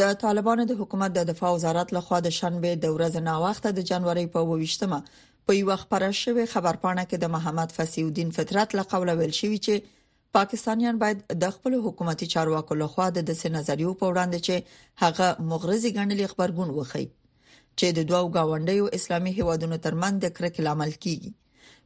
د طالبانو د حکومت د دفاع وزارت لخوا د شنبه د ورځې ناوخته د جنوري په 28مه په یو خبره شوې خبرپاڼه کې د محمد فصیح الدین فطرت له قوله ویل شوی چې پاکستانیان باید د خپل حکومتي چارواکو لخوا د دسه نظریو په وړاندې چې هغه مغرضي ګڼلې خبرګون وخی چې د دوو گاونډیو اسلامي هیوادونو ترمن د کرکې لامل کیږي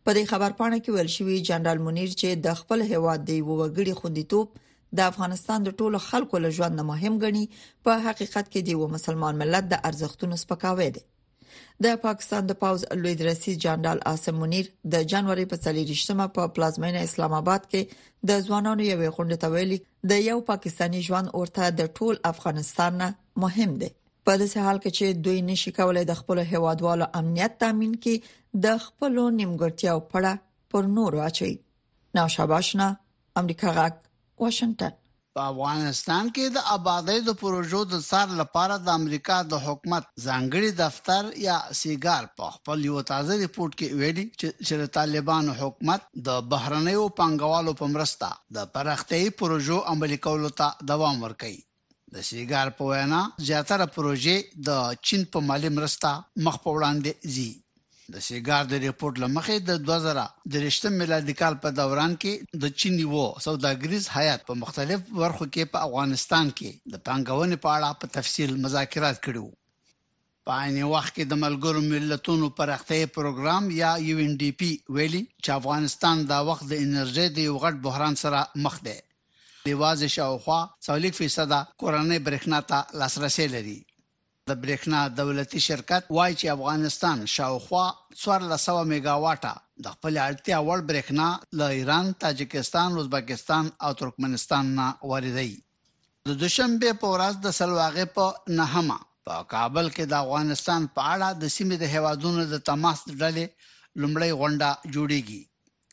په دې خبر پاڼه کې ویل شوی جنرال منیر چې د خپل هیواد دی وګړي خوندیتوب د افغانستان د ټولو خلکو له ژوند مهم غني په حقیقت کې دی و مسلمان ملت د ارزښتونو سپکاوی دی د پاکستان د پاوز لوی درسي جنرال عاصم منیر د جنوري په 23مه په پلازمینه اسلام آباد کې د ځوانانو یوې غونډې ته ویلي د یو پاکستانی ژوند اورته د ټول افغانستان نه مهم دی په داسې حال کې چې دوی نشي کولای د خپل هوادوالو امنیت تامین کړي د خپل نیمګړتیاو پړه پر نور واچي نو شاباشنا امریکا غاک واشنگټن په افغانستان کې د آبادۍ د پروژو د څار لپاره د امریکا د حکومت ځانګړي دفتر یا سیګار په خپل یو تازه رپورټ کې ویلي چې د طالبانو حکومت د بهرنیو پانګوالو په مرسته د پراختیايي پروژو عملي کولو ته دوام ورکوي. د سیګار په وینا، زیاتره پروژې د چین په مالي مرسته مخ په وړاندې ځي. د سیګار د رپوټ له مخې، د دوه زره درویشت میلادي کال په دوران کې د چین یوه سوداګریز هیات په مختلفو برخو کې په افغانستان کې د پانګونې په اړه په تفصیل مذاکرات کړي وو. په عین وخت کې د ملګرو ملتونو پراختیايي پروګرام یا یو ان ډي پي ویلي چې افغانستان دا وخت د انرژۍ د یو غټ بحران سره مخ دی. یوازې شاوخوا څلوېښت فیصده کورنۍ برېښنا ته لاسرسی لري. د برېښنا دولتي شرکت وايي چې افغانستان شاوخوا څوارلس سوه میګاواټه د خپلې اړتیا وړ برېښنا له ایران، تاجکستان، ازبکستان او ترکمنستان نه واردوي. د دوشنبې په ورځ د سلواغې په نهمه په کابل کې د افغانستان په اړه د سیمې د هیوادونو د تماس ډلې لومړی غونډه جوړیږي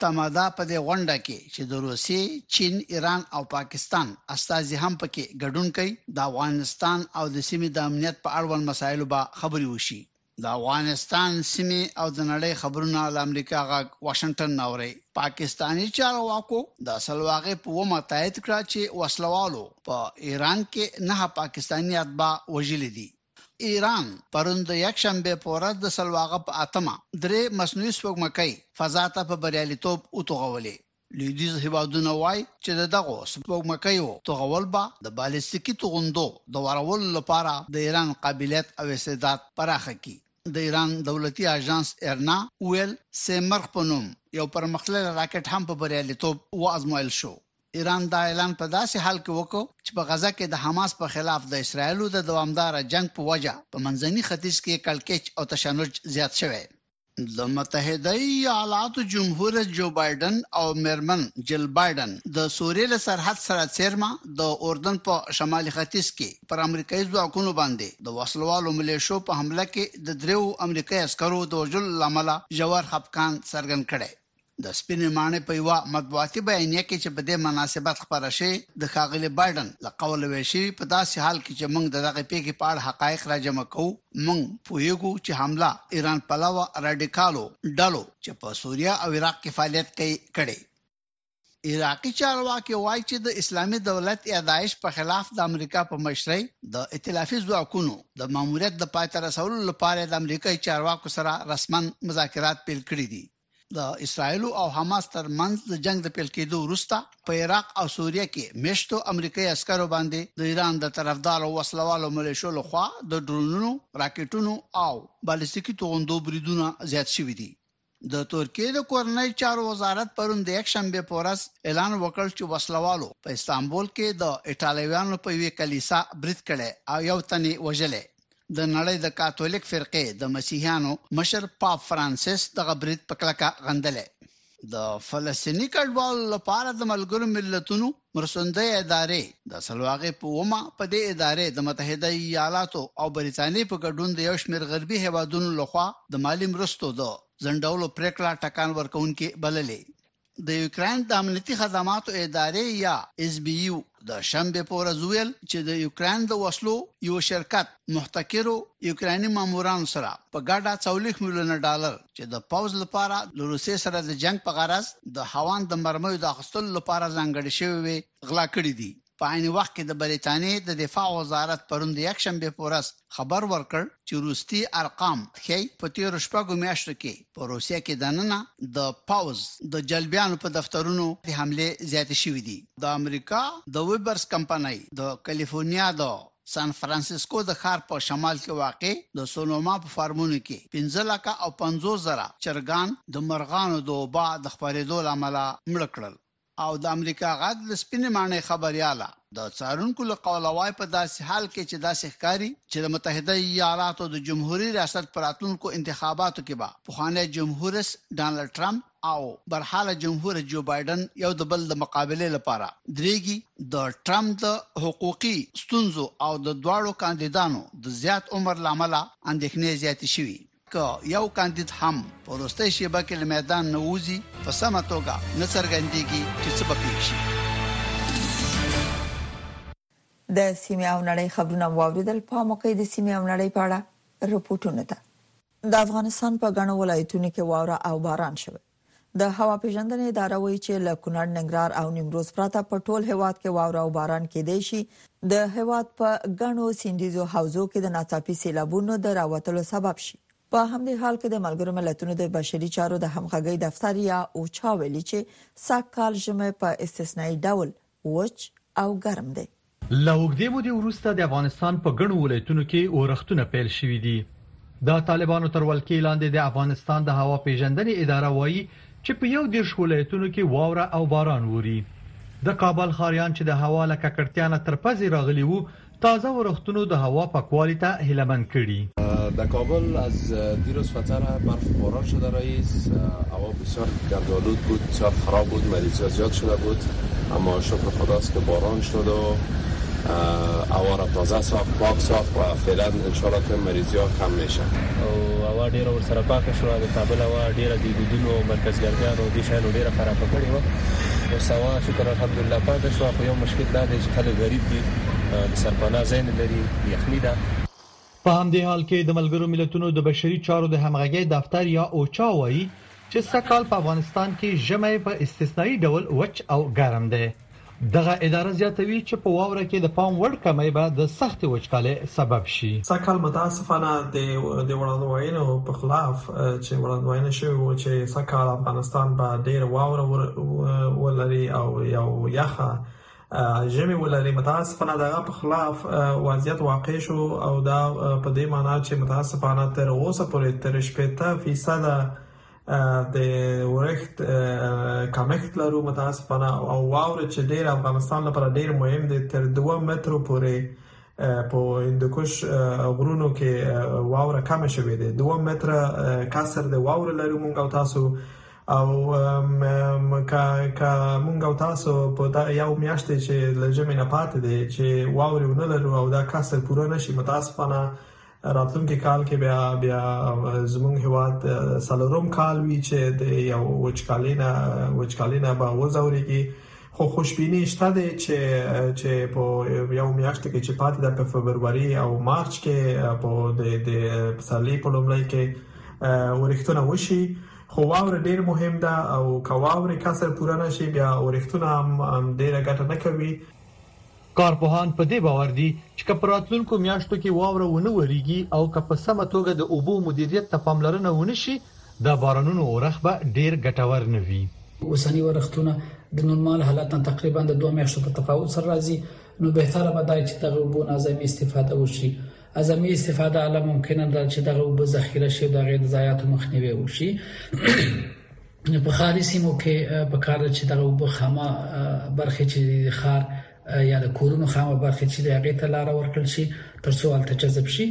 تمادا په دې غونډه کې چې د روسیې، چین، ایران او پاکستان استازي هم پکې ګډون کوي، د افغانستان او د سیمې د امنیت په اړوند مسایلو به خبرې وشي. د افغانستان، سیمې او د نړۍ خبرونه له امریکا غږ واشنګټن نه اورئ. پاکستاني چارواکو د سلواغې په ومه تایید کړه چې وسلوالو په ایران کې نهه پاکستاني اتباع وژلي دي. ایران پرون د یکشنبې په ورځ د سلواغه په اتمه درې مصنوعي سپوږمکۍ فضا ته په بریالیتوب وتوغولې. لویدیځ هېوادونه وايي چې د دغو سپوږمکیو توغول به د بالستیکي توغندو د وارولو لپاره د ایران قابلیت او استعداد پراخه کړي. د ایران دولتي اژانس ایرنا وویل، سیمرغ په نوم یو پرمختللی راکټ هم په بریالیتوب وازمویل شو. ایران دا اعلان په داسې حال کې وکړ چې په غزه کې د حماس په خلاف د اسراییلو د دوامداره جنګ په وجه په منځني ختیځ کې کړکېچ او تشنج زیات شوی. د متحده ایالاتو جمهور جو بایډن او میرمن جل بایډن د سوریې له سرحد سره څیرمه د اردن په شمالي ختیځ کې پر امریکایي ځواکونو باندې د وسلوالو ملیشو په حمله کې د دریو امریکایي عسکرو د وژلو له امله ژور خپګان څرګند کړی. د سپینې ماڼۍ په یوه مطبوعاتي بیانیه کې چې په دې مناسبت خپره شوې، د ښاغلي بایډن له قوله ویل شوي، په داسې حال کې چې موږ د دغې پېښې په اړه حقایق راجمع کوو، موږ پوهېږو چې حمله ایران پلوه راډیکالو ډلو چې په سوریه او عراق کې فعالیت کوي، کړې. عراقي چارواکي وايي چې د اسلامي دولت یا داعش په خلاف د امریکا په مشرۍ د ائتلافي ځواکونو د ماموریت د پای ته رسولو لپاره د امریکایي چارواکو سره رسما مذاکرات پیل کړي دي د اسرایل او حماس ترمنځ د جنگ د پیل کېدو وروسته په عراق او سوریه کې مشتو امریکایي عسکرو باندې د ایران د طرفدارو وسلوالو ملیشو لخوا د ډرونونو راکټونو او بالستیکي توغندو بریدونه زیات شوي دي د ترکیې د کورنیو چارو وزارت پرون د یکشنبې په ورځ اعلان وکړ چې وسله والو په استانبول کې د ایټالویانو په یوې کلیسا برید کړی او یو تن یې وژلی. د نړۍ د کاتولیک فرقې د مسیحیانو مشر پاپ فرانسیس دغه برید په کلکه غندلی. د فلسطیني کډوالو لپاره د ملګرو ملتونو مرستندویه ادارې د سلواغې په اومه په دې ادارې د متحده ایالاتو او بریتانیې په ګډون د یو شمېر غربي هېوادونو لخوا د مالي مرستو د ځنډولو پرېکړه ټکان ورکوونکې بللې. د یوکراین د امنیتي خدماتو ادارې یا SBU د شنبې په ورځ وویل چې د یوکراین د وسلو یو شرکت محتکرو یوکرایني مامورانو سره په ګډه څولېښت میلیونه ډالر چې د پوځ لپاره له روسیې سره د جنګ په غرض د هاوان د مرمیو د اخیستلو لپاره ځانګړې شوې وې، غلا کړي دي. په عین وخت کې د بریتانیې د دفاع وزارت پرون د یکشنبې په ورځ خبر ورکړ چې وروستي ارقام ښيي په تېرو شپږو میاشتو کې په روسیه کې دننه د پوځ د جلبیانو په دفترونو حملې زیاتې شوې دي. د امریکا د ویبرز کمپنۍ د کلیفورنیا د سان فرانسیسکو د ښار په شمال کې واقع د سونوما په فارمونو کې پنځه لکه او پنځوس زره چرګان د مرغانو د وبا د خپرېدو له امله مړه کړل او د امریکا غږ د سپینې ماڼۍ خبریاله د څارونکو له قوله وايي په داسې حال کې چې داسې ښکاري چې د متحده ایالاتو د جمهوري ریاست په راتلونکو انتخاباتو کې به پخوانی جمهور رئیس ډانلډ ټرمپ او برحاله جمهور جو بایډن یو د بل د مقابلې لپاره درېږي، د ټرمپ د حقوقي ستونزو او د دواړو کاندیدانو د زیات عمر له امله اندېښنې زیاتې شوي. که یو کاندید هم په وروستۍ شېبه کې له میدان نه ووځي، په سمه توګه نه څرګندېږي چې څه به پېښ شي. د سیمې او نړۍ خبرونه مو واورېدل، پام وکړئ د سیمې او نړۍ په اړه رپوټونو ته. د افغانستان په ګڼو ولایتونو کې واوره او باران شوی. د هوا پیژندنې اداره وایي چې له کونړ، ننګرهار او نیمروز پرته په ټول هیواد کې واوره او باران کېدای شي د هیواد په ګڼو سیندیزو حوزو کې د ناڅاپي سیلابونو د راوتلو سبب شي. په همدې حال کې د ملګرو ملتونو د بشري چارو د همغږۍ دفتر یا اوچا ویلي چې سږ کال ژمی په استثنایی ډول وچ او ګرم دی. له اوږدې مودې وروسته د افغانستان په ګڼو ولایتونو کې اورښتونه پیل شوي دي. د طالبانو تر ولکې لاندې د افغانستان د هوا پیژندنې اداره وایي چې په یو دیرش ولایتونو کې واوره او باران اوري. د کابل ښاریان چې د هوا له ککړتیا نه تر پزې راغلي وو، تازه ورښتونو د هوا پاکوالي ته هیله مند کړي. در کابل از دیروز فتره برف باران شده رئیس هوا بسیار گردالود بود بسیار خراب بود مریضی ها زیاد شده بود اما شکر خداست که باران شد و هوا را تازه ساخت پاک ساخت و فعلا انشالله که مریضی ها کم میشه او هوا ډیره ورسره پاک شو د کابل هوا ډیره د دودونو او مرکز ګردیان او د شانو ډیره خراب کړی و او سوا شکر الحمدلله پاک شو خو یو مشکل دا دی چې خلک غریب دي د سرپناه ځای نه لري، یخني ده. په همدې حال کې د ملګرو ملتونو د بشري چارو د همغږۍ دفتر یا اوچا وايي چې سږ کال په افغانستان کې ژمی په استثنايي ډول وچ او ګرم دی. دغه اداره زیاتوي چې په واوره کې د پام وړ کمۍ به د سختې وچکالۍ سبب شي. سږ کال متاسفانه د دې وړاندوینو په خلاف چې وړاندوینه شوې وه چې سږ کال افغانستان به ډېره واوره ولري او یو یخه ژبه ولري متاسفانه دغه په خلاف وضعیت واقع شو او دا په دې معنی چې متاسفانه تر اوسه پورې تر شپږ فیصد د ورښت کمښت لرو متاسفانه او واور چې ډیر افغانستان لپاره ډیر مهم دی تر 2 مترو پورې په هندوکش غرونو کې واوره کم شوې ده 2 متر کسر د واور لري مونږ او تاسو او که که مونږ او تاسو په دا یو میاشت چې لږمې نه پاتې دي چې واوري ونه لرو او دا کار سره پوره نشي متاسفانه راتلونکي کال کې بیا بیا زموږ هواد سلورم کال وی چې د یو وچکالینا وچکالینا به وزوريږي خو خوشبینی شته دی چې چې په یو میاشت کې چې پاتې ده په فبرवरी او مارچ کې په د د پسرلي په لومړۍ کې ورښتونه وشي خو واوره ډیر مهم ده او که واوره کسر پوره نشي بیا اورښتونه هم ډیره ګټه نه کوي کارپوهان په دې باور دي چې که په راتلونکو میاشتو کې واوره ونه وریږي او که په سمه توګه د اوبو مدیریت ته پاملرنه ونه شي، د بارانونو اورښت به ډیر ګټور نه وي. اوسني اورښتونه د نورمال حالت نه تقریبا د دوه میاشتو په تفاوت سره راځي، نو بهتره به دا وي چې دغه اوبو نه اعظمي استفاده وشي. اعظمي استفاده اله ممکنه ده چې دغه وب ذخیره شي د غیر ضایعاتو مخنیوي وشي په خاري سیمو کې په کار چې دغه وب خامه برخه چې خار یا د کورونو خامه برخه چې هغه ته لار ورکړل شي ترڅو الته جذب شي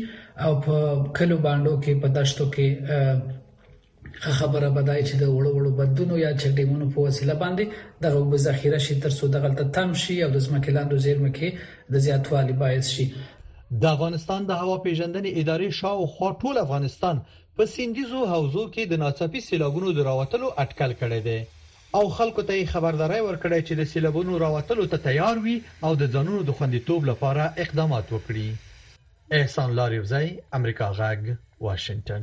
او په کلو باندې کې په دشتو کې ښه خبره به دای چې د وړو وړو بندونو یا چکډیمونو په وسیله باندې دغه وب ذخیره شي تر څو دغلته تم شي او د ځمکې لاندو زیرمه کې د زیاتوالي باعث شي د افغانستان د هوا پیژندنې ادارې شاوخوا ټول افغانستان په سیندیزو حوزو کې د ناڅاپي سیلابونو د راوتلو اټکل کړی دی او خلکو ته یې خبرداری ورکړی چې د سیلابونو راوتلو ته تیار وي او د ځانونو د خوندیتوب لپاره اقدامات وکړي احسان لاریوزی امریکا غږ واشنگټن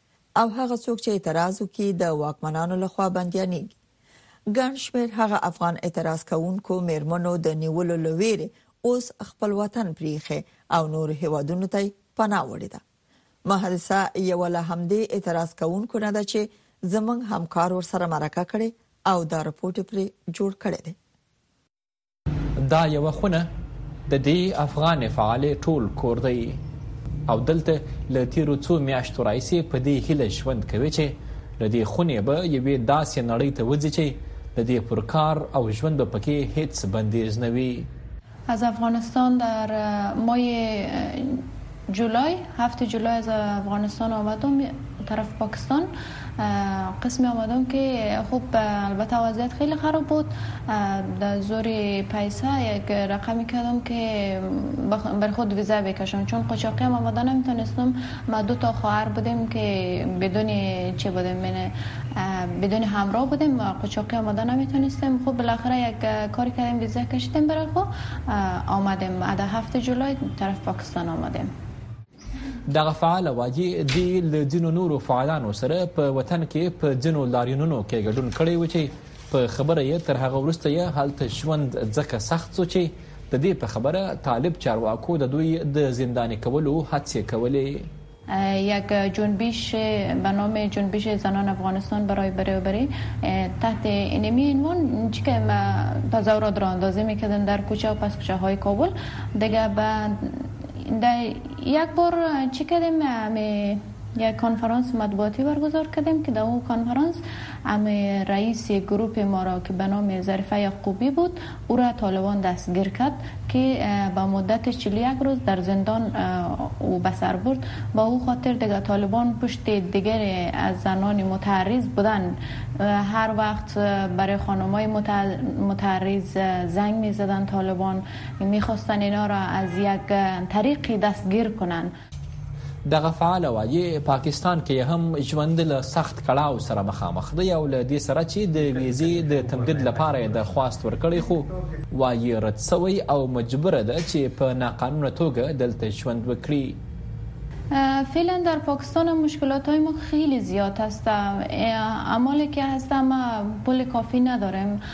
او هغه څوک چې اعتراض وکړي د واکمنانو لخوا بنديانېږي ګڼ شمېر هغه افغان اعتراض کوونکو میرمنو د نیولو لويري اوس خپل وطن پریخي او نور هیوادونو ته پناه وړي ده محادثه یو له همدې اعتراض کوونکو نه ده چې زمنګ همکار ورسره مرکه کړي او دا رپورټ پرې جوړ کړي دي دا یوه خونه د دې افغان فعالې ټول کور دی او دلته له تیرو څو میاشتو راځي په دې هله ژوند کوي چې له دې خونې به یوې داسې نړۍ ته وځي چې د دې پر کار او ژوند به پکې هیڅ بندیز نه وي از افغانستان در مای جولای، هفت جولای از افغانستان آمدم طرف پاکستان قسم آمدم که خب البته وضعیت خیلی خراب بود در زور پیسه یک رقمی کردم که بر خود ویزه بکشم چون قاچاقی هم آمده نمیتونستم ما دو تا خواهر بودیم که بدون چه بودیم من بدون همراه بودیم و قاچاقی آمده نمیتونستیم خب بالاخره یک کاری کردیم ویزه کشیدیم برای خود آمدیم ادا هفت جولای طرف پاکستان دغه فعاله وايي، دوی له ځینو نورو فعالانو سره په وطن کې په ځینو لاریونونو کې ګډون کړی و چې په خبره یې تر هغه وروسته یې هلته ژوند ځکه سخت شو چې د دې په خبره طالب چارواکو د دوی د زنداني کولو هڅې کولې. یک جنبش به نام جنبش زنان افغانستان برای برابری تحت اینمی عنوان چی که ما تظاهرات را اندازه میکردن در کوچه و پس کوچه های کابل دیگه به در یک بار چی کردیم امی یک کنفرانس مطبوعاتی برگزار کردیم که در او کنفرانس امی رئیس گروپ ما را که به نام ظریفه یعقوبی بود او را طالبان دستگیر کرد که به مدت چهل و یک روز در زندان او به سر برد به او خاطر دگر طالبان پشت دگر از زنان متعرض بودن هر وقت برای خانمای متعرض زنگ می زدند طالبان می خواستند اینا را از یک طریقی دستگیر کنند. دغه فعال وايي پاکستان کې هم ژوند له سخت کړاو سره مخامخ دی او له دې سره چې د ویزې د تمدید لپاره د خواست ورکړي خو وايي رد شوی او مجبور ده چې په ناقانونه توګه دلته ژوند وکړي فعلا در پاکستان هم مشکلات های ما خیلی زیاد هست اعمالی که هستم پول کافی نداریم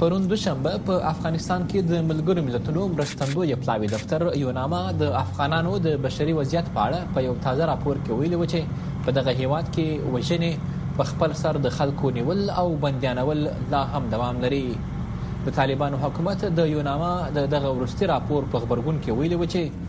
پرون دوشنبه په افغانستان کې د ملګرو ملتونو مرستندوی پلاوی دفتر یوناما د افغانانو د بشري وضعیت په اړه په یو تازه راپور کې ویلي و چې په دغه هیواد کې وژنې په خپل سر د خلکو نیول او بندیانول لا هم دوام لري د طالبانو حکومت د یوناما د دغه ورستي راپور په خبرګون کې ویلي و چې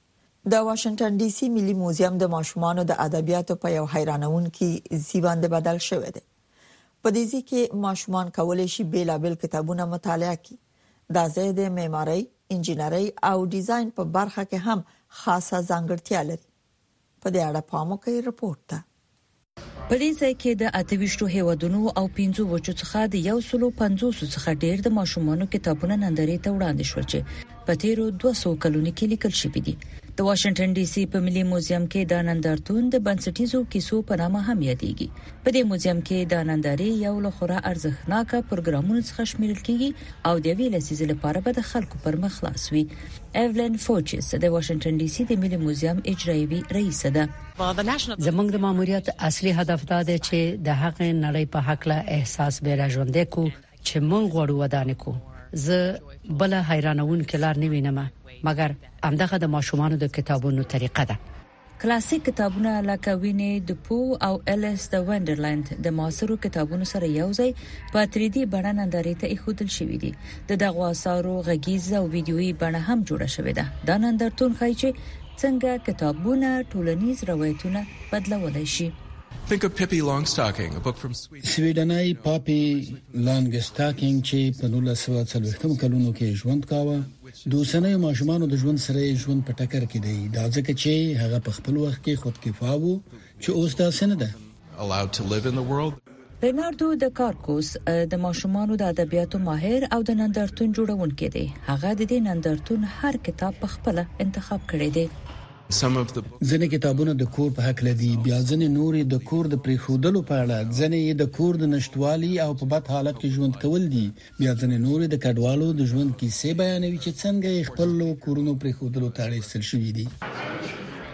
د واشنګټن ډي سي ملي موزیم د ماشومانو د ادبیاتو په یو حیرانونکي ځای باندې بدل شوی دی. په دې ځای کې ماشومان کولی شي بیلابل کتابونه مطالعه کړي. دا ځای د معمارۍ، انجنیرۍ او ډیزاین په برخه کې هم خاصه ځانګړتیا لري. په دې اړه پام وکړئ رپورټ ته. په دې ځای کې د 28 هیوادونو او 15 وچو څخه د 150 څخه ډیر د ماشومانو کتابونه نندرې ته وړاندې شول چې په تیرو 200 کلونو کې لیکل شوی دی د واشنگټن ډي سي په ملي موزیم کې د نندارتون د بنسټیزو کیسو په نامه هم یادېږي په دې موزیم کې د نندارې یو له خورا ارزښتناک پروګرامونو څخه شمیرل کیږي او د ویل سیز لپاره به د خلکو پر مخ خلاص وي ایولن فوچس د واشنگټن ډي سي د ملي موزیم اجرایوي رئیس ده زموږ د ماموریت اصلي هدف دا دی چې د هغې نړۍ په هکله احساس بیا را ژوندی کړو چې موږ غواړو ودانې کړو. زه بله حیرانوونکې لار نه وینم مګر همدغه د ماشومانو د کتابونو طریقه ده. کلاسیک کتابونه لکه ویني د پو او الیس د وینډرلینډ د معاصرو کتابونو سره یو ځای په تریدي بڼه نندارې ته ایښودل شوي دي. د دغو اثارو غږیزه او ویډیويي بڼه هم جوړه شوې ده. دا نندارتون ښایي چې څنګه کتابونه ټولنیز روایتونه بدلولی شي؟ سویډنۍ پاپي لانګستاکینګ چې په 1940 کلونو کې ژوند کاوه د اوسنیو ماشومانو د ژوند سره ژوند په ټکر کې دی دا ځکه چې هغه په خپل وخت کې خودکفا وو چې اوس داسې نه ده. لیناردو د کارکوس د ماشومانو د ادبیاتو ماهر او د نندارتون جوړونکی دی. هغه د دې نندارتون هر کتاب په خپله انتخاب کړی دی. ځینې کتابونه د کور په هکله دي، بیا ځینې نور یې د کور د پرېښودلو په اړه، ځینې یې د کور د نشتوالي او په بد حالت کې ژوند کول دي. بیا ځنې نورې د کډوالو د ژوند کیسې بیانوي چې څنګه یې خپل کورونو پرې خودلو ته اړېستل شوې دي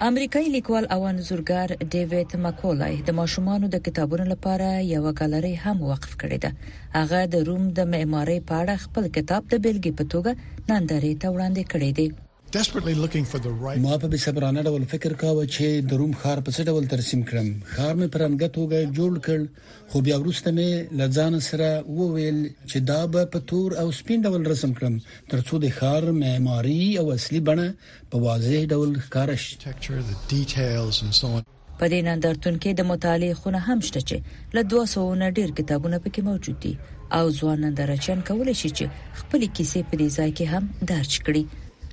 امریکایي لیکوال او انځورګر ډیوډ مکولای د ماشومانو د کتابونو لپاره یو ګالری هم وقف کړې ده هغه د روم د معمارۍ په اړه خپل کتاب د بیلګې په توګه نندارې ته وړاندې کړی دی ما په بې صبرانه ډول فکر کاوه چې د روم ښار په څه ډول ترسیم کړم ښار مې په رنګه توګه جوړ کړ خو بیا وروسته مې لځان سره وویل چې دا به په تور او سپین ډول رسم کړم ترڅو د ښار معماری او اصلي بڼه په واضح ډول ښکاره شي په دې نندارتون کې د مطالعې خونه هم شته چې له 200 نه ډیر کتابونه پکې موجود دي او ځوان نندارچیان کولای شي چې خپل کیسې په دې ځای کې هم درج کړي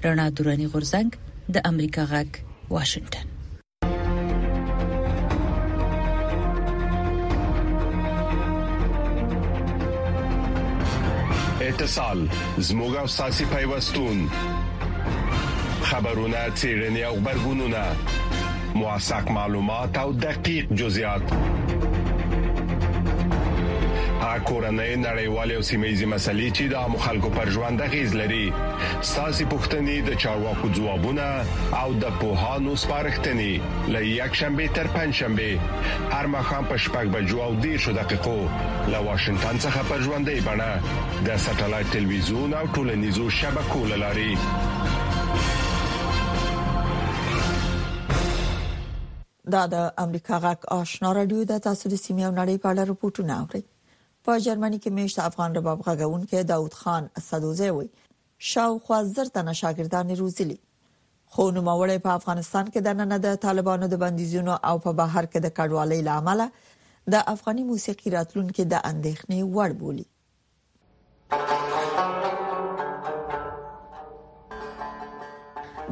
رڼا دوراني غورزنګ د امریکا غږ واشنگټن اتصال زموږه ساسي پیوستون خبرونه چیرنی او خبرګونونه موثق معلومات او دقیق جزئیات کورنۍ نړیوالې او سیمېزي مسلې چې د عامو خلکو پر ژوند غیز لري ساسي پښتنې د چارواکو ځوابونه او د پوهانو سپارښتنې لې یک شنبه تر پنځ شنبه هر مخام په شپږ بجو او دیر شو دقیقو له واشنگټن څخه پر ژوندې بڼه د سټلایټ ټلویزیون او ټولنیزو شبکو لاري دا د امریکا غږ آشنا رادیو د تاسو د سیمې او نړۍ په اړه راپورټونه اوري په جرمني کې میشت افغان رباب غږونکي داوود خان صدوزی وي شاوخوا زر تنه شاګردان روزلي خو نو مولای په افغانستان کې د نن د طالبانو د بندیزونو او په بهر کې د کډوالۍ لامل د افغاني موسیقي راتلونکو د اندېښنې وړ بولی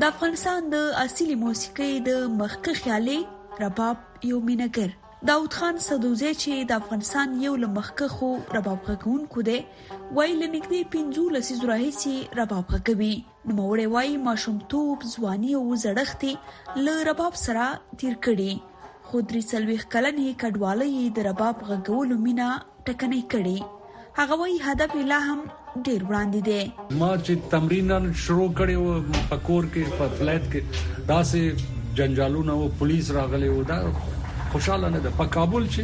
د افغانستان د اصلي موسیقۍ د مخکې خیالي رباب یو مینګر داود خان سدوزی چې د افغانستان یو لمخکه خو رباب غږونکو دی ویل نږدې 15 لسیز راهیسي رباب غږوي نوموړی وايي، ماشومتوب، ځواني او زړښت یې له رباب سره تېر کړی، خو درې څلوېښت کلنې کډوالۍ یې د رباب غږولو مینه ټکنۍ کړې. هغه وايي، هدف یې لا هم ډېر وړاندې دی. ما چې تمریناً شروع کړی و، په کور کې، په فلیټ کې داسې جنجالونه و، پولیس راغلي و، دا خوشاله نه ده. په کابل چې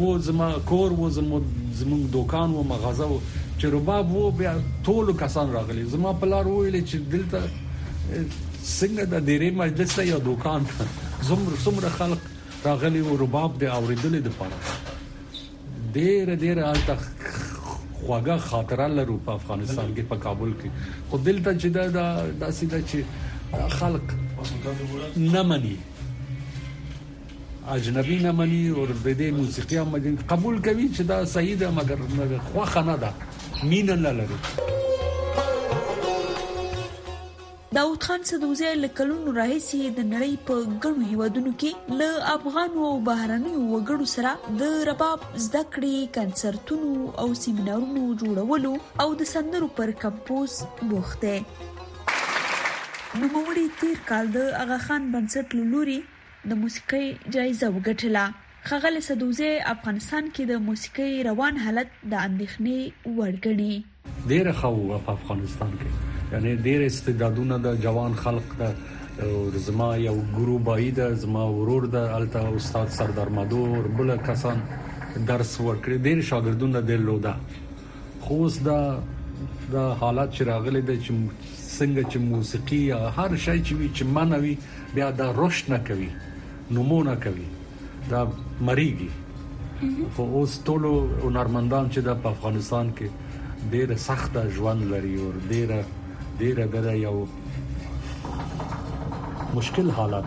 و، زما کور و، زموږ دوکان و، مغازه و. چې رباب وو بیا ټول کسان راغلي زما پلار ویل چې دلته څنګه د ډیرې مجلس ته یا دکان زمر سمره خلک راغلي وو رباب د اوریدلې د پاره ډیر ډیر الته خواږه خاطره لرو په افغانستان کې په کابل کې خو دلته چې دا داسې دا چې خلک نه مني اجنبی نه منی اور ددې موسیقی هم مجنګ قبول کوي چې دا صحیح ده مګر خوخه نه ده مين نه لري داود خان سدوزی له کلونو راهیسې د نړۍ په ګڼو هیوادونو کې له افغان او بهرنیو وګړو سره د رباب زده کړې کنسرتونو او سیمینارونو جوړولو او د سندرو پر کمپوز بوخت دی نوموړي تیر کال د اغا خان بنسټ لوري د موسیقۍ جایزه وګټله. ښاغلی سدوزی افغانستان کې د موسیقۍ روان حالت د اندېښنې وړ ګڼي. ډېره ښه وه په افغانستان کې یعنې ډېر استعدادونه ده جوان خلق ده او زما یو ګرو بایی ده زما ورور ده هلته استاد سردار مدو اور بله کسان درس ورکړي ډېر شاګردونه درلوده. خو اوس دا دا حالت چې راغلی دی چې څنګه چې موسیقي یا هر شی چې وي چې منوي بیا دا رشد نه کوي نمونه کوي دا مریږي خو اوس ټول هنرمندان چې د افغانستان کې ډېر سخت ژوند لري او ډېر ډېر دره یو مشکل حالت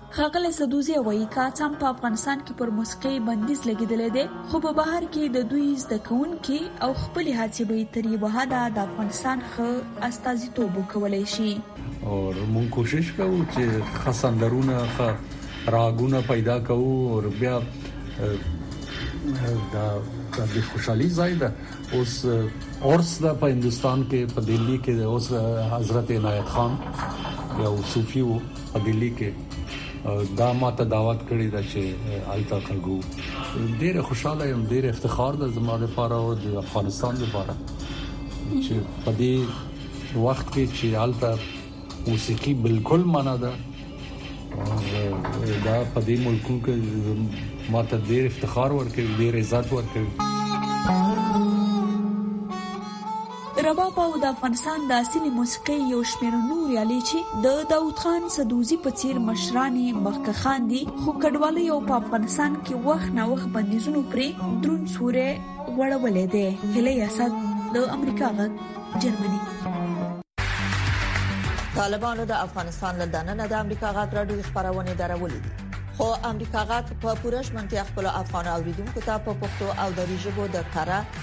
ښاغلی سدوزی وایي که څه هم په افغانستان کې پر موسیقۍ بندیز لګېدلی دی خو په بهر کې د دوی زده کوونکي او خپلې هڅې به یې تر یوه حده د افغانستان ښه استازیتوب وکولای شي. اور مونږ کوشش کوو چې ښه سندرونه ښه راګونه پیدا کوو اور بیا دا د خوشحالي ځای ده اوس اورس ده په هندوستان کې په دهلي کې اوس حضرت عنایت خان یو صوفي وو قبيلي کې دا ماته دعوت کړی دا چې التا کګو ډیر خوشاله یم ډیر افتخار ده زما لپاره او د افغانستان لپاره چې په دې وخت کې چې التا موسیقي بالکل معنا ده دا په دې ملکو کې ماته ډیر افتخار ورکوي ډیر عزت ورکوي رباب او د افغانستان د اصیلې موسیقۍ یو شمېر نورې الې چې د داوود خان سدوزي په څیر مشران یې مخکښان دي خو کډوالۍ او په افغانستان کې وخت نا وخت بندیزونو پرې درون سوری غوړولی دی هلې اسد د امریکا غږ جرمني طالبانو د افغانستان له دننه د امریکا غاټ راډیو خبرونه درولې دي خو امریکا غاټ په پوره شمنتیا خپل افغان اوریدونکو ته په پښتو او دری ژبه د کارا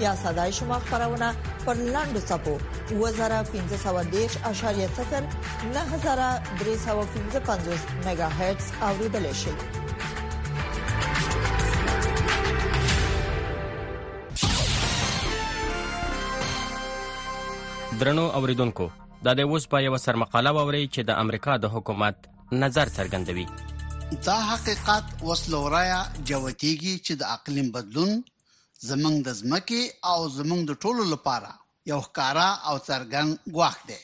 یا صداي شما خبرونه پر لاندو صفو 2513.0 9315 میگا هرتز اوریدل شي درنو اوریدونکو دا د اوس په یو سرمقاله ووري چې د امریکا د حکومت نظر څرګندوي دا حقیقت وسلورایا جوتیږي چې د اقلیم بدلون زمونږ د ځمکې او زمونږ د ټولو لپاره یو ښکارا او څرګند ګواښ دی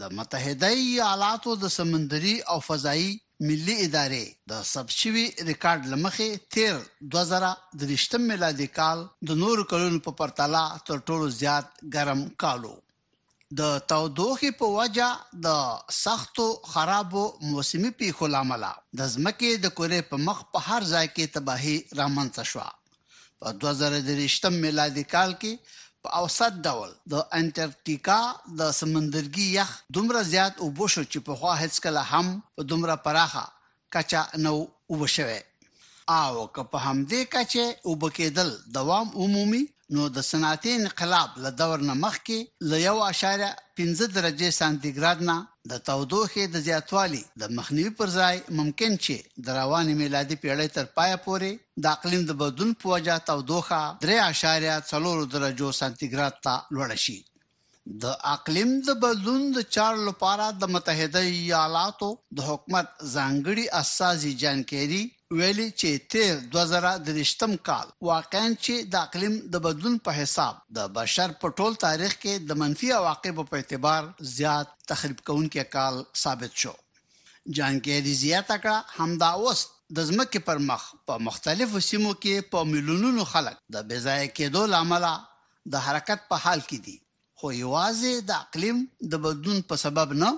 د متحده ایالاتو د سمندري او فضایی ملي ادارې د ثبت شوي ریکارډ لمخې تیر 2023 میلادي کال د نورو کلونو په پرتله تر ټولو زیات ګرم کالو د تودوخې په وجه د سختو خرابو موسمي پېښو له امله د ځمکې د کرې په مخ په هر ځای کې تباهي رامنځته شوه. په دوه زره درویشتم میلادي کال کې په اوسط ډول د انټارکټیکا د سمندرګي یخ دومره زیات اوبه شو چې پخوا هېڅکله هم په دومره پراخه کچه نه و اوبه شوی او که په همدې کچه اوبه کېدل دوام ومومي، نو د صنعتي انقلاب له دور نه مخکې له یو اعشاریه پنځه درجې سانتي ګراد نه د تودوخې د زیاتوالي د مخنیوي پر ځای ممکن چې د روانې میلادي پېړۍ تر پایه پورې د اقلیم د بدلون په وجه تودوخه درې اعشاریه څلور درجو سانتي ګراد ته لوړه شي. د اقلیم د بدلون د چارو لپاره د متحده ایالاتو د حکومت ځانګړي استازي جان کیری ویلي چې تیر 2023 کال واقعا چې د اقلیم د بدلون په حساب د بشر په ټول تاریخ کې د منفي عواقبو په اعتبار زیات تخریب کوونکی کال ثابت شو. جان کیری زیاته کړه، همدا اوس د ځمکې پر مخ په مختلفو سیمو کې په میلیونونو خلک د بې ځایه کېدو له امله د حرکت په حال کې دي، خو یوازې د اقلیم د بدلون په سبب نه،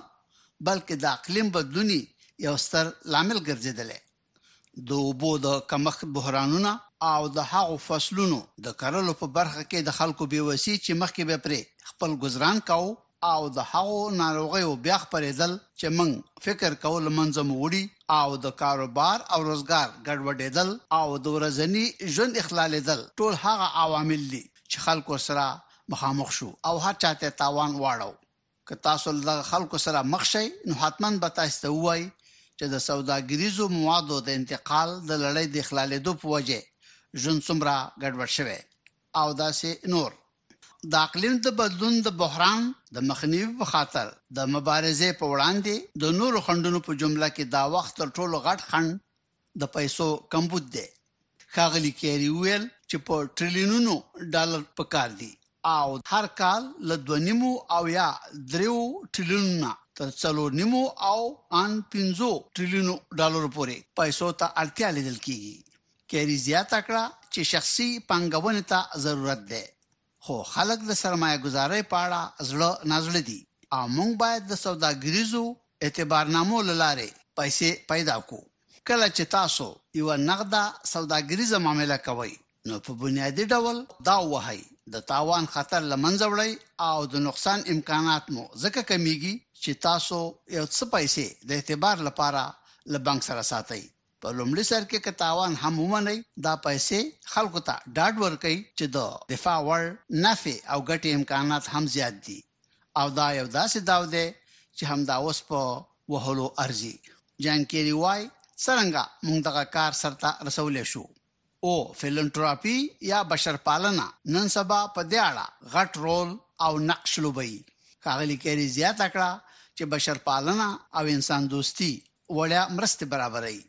بلکې د اقلیم بدلون یې یو ستر لامل ګرځېدلی، د اوبو د کمښت بحرانونه، او د هغو فصلونو د کرلو په برخه کې د خلکو بې وسي چې مخکې به پرې خپل ګذران کاوه، او د هغو ناروغیو بیا خپرېدل چې موږ فکر کوو له منځه مو وړي او د کاروبار او روزګار ګډوډېدل او د ورځني ژوند اخلالېدل ټول هغه عوامل دي چې خلکو سره مخامخ شو او هر چا ته یې تاوان واړو. که تاسو له دغه خلکو سره مخ شئ نو حتماً به تاسې ته ووايي چې د سوداګریزو موادو د انتقال د لړۍ د اخلالېدو په وجه ژوند څومره ګډوډ شوی او داسې نور. د اقلیم د بدلون د بحران د مخنیوي په خاطر د مبارزې په وړاندې د نورو خنډونو په جمله کې دا وخت تر ټولو غټ خنډ د پیسو کمبود دی. ښاغلي کیري وویل چې په ټریلیونونو ډالر پکار دي او هر کال له دوه نیمو او یا دریو ټریلیونو نه تر څلور نیمو او ان پنځو ټریلیونو ډالرو پورې پیسو ته اړتیا لیدل کیږي. کیري زیاته کړه چې شخصي پانګونې ته ضرورت دی، خو خلک د سرمایه ګذارۍ په اړه زړه نازړه دي او موږ باید د سوداګریزو اعتبارنامو له لارې پیسې پیدا کړو. کله چې تاسو یوه نغده سوداګریزه معامله کوئ، نو په بنیادي ډول داو وهئ، د تاوان خطر له منځه وړئ او د نقصان امکانات مو ځکه کمېږي چې تاسو یو څه پیسې د اعتبار لپاره له بانک سره ساتئ. په لومړي سر کې که تاوان هم ومنئ، دا پیسې خلکو ته ډاډ ورکوي چې د دفاع وړ نفع او ګټې امکانات هم زیات دي او دا یو داسې داو دی چې همدا اوس په وهلو ارزي. جان کیري وايي، څرنګه موږ دغه کار سرته رسولی شو؟ او فیلنتراپي یا بشرپالنه نن سبا په دې اړه غټ رول او نقش لوبوي. ښاغلي کیري زیاته کړه چې بشرپالنه او انسان دوستي وړیا مرستې برابروي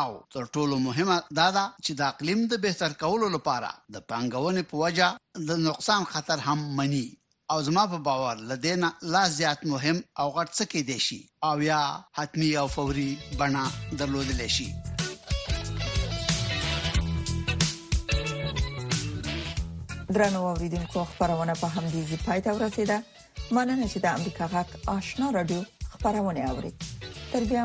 او تر ټولو مهمه دا ده چې د اقلیم د بهتر کولو لپاره د پانګونې په وجه د نقصان خطر هم مني. او زما په باور له دې نه لا زیات مهم او غټ څه کې دی شي او یا حتمی او فوري بڼه درلودل شي درنو اوریدونکو خبرونه په همدې ځای پای ته ورسیده مننه چې د امریکا غږ آشنا رادیو خبرونه اوري تر بیا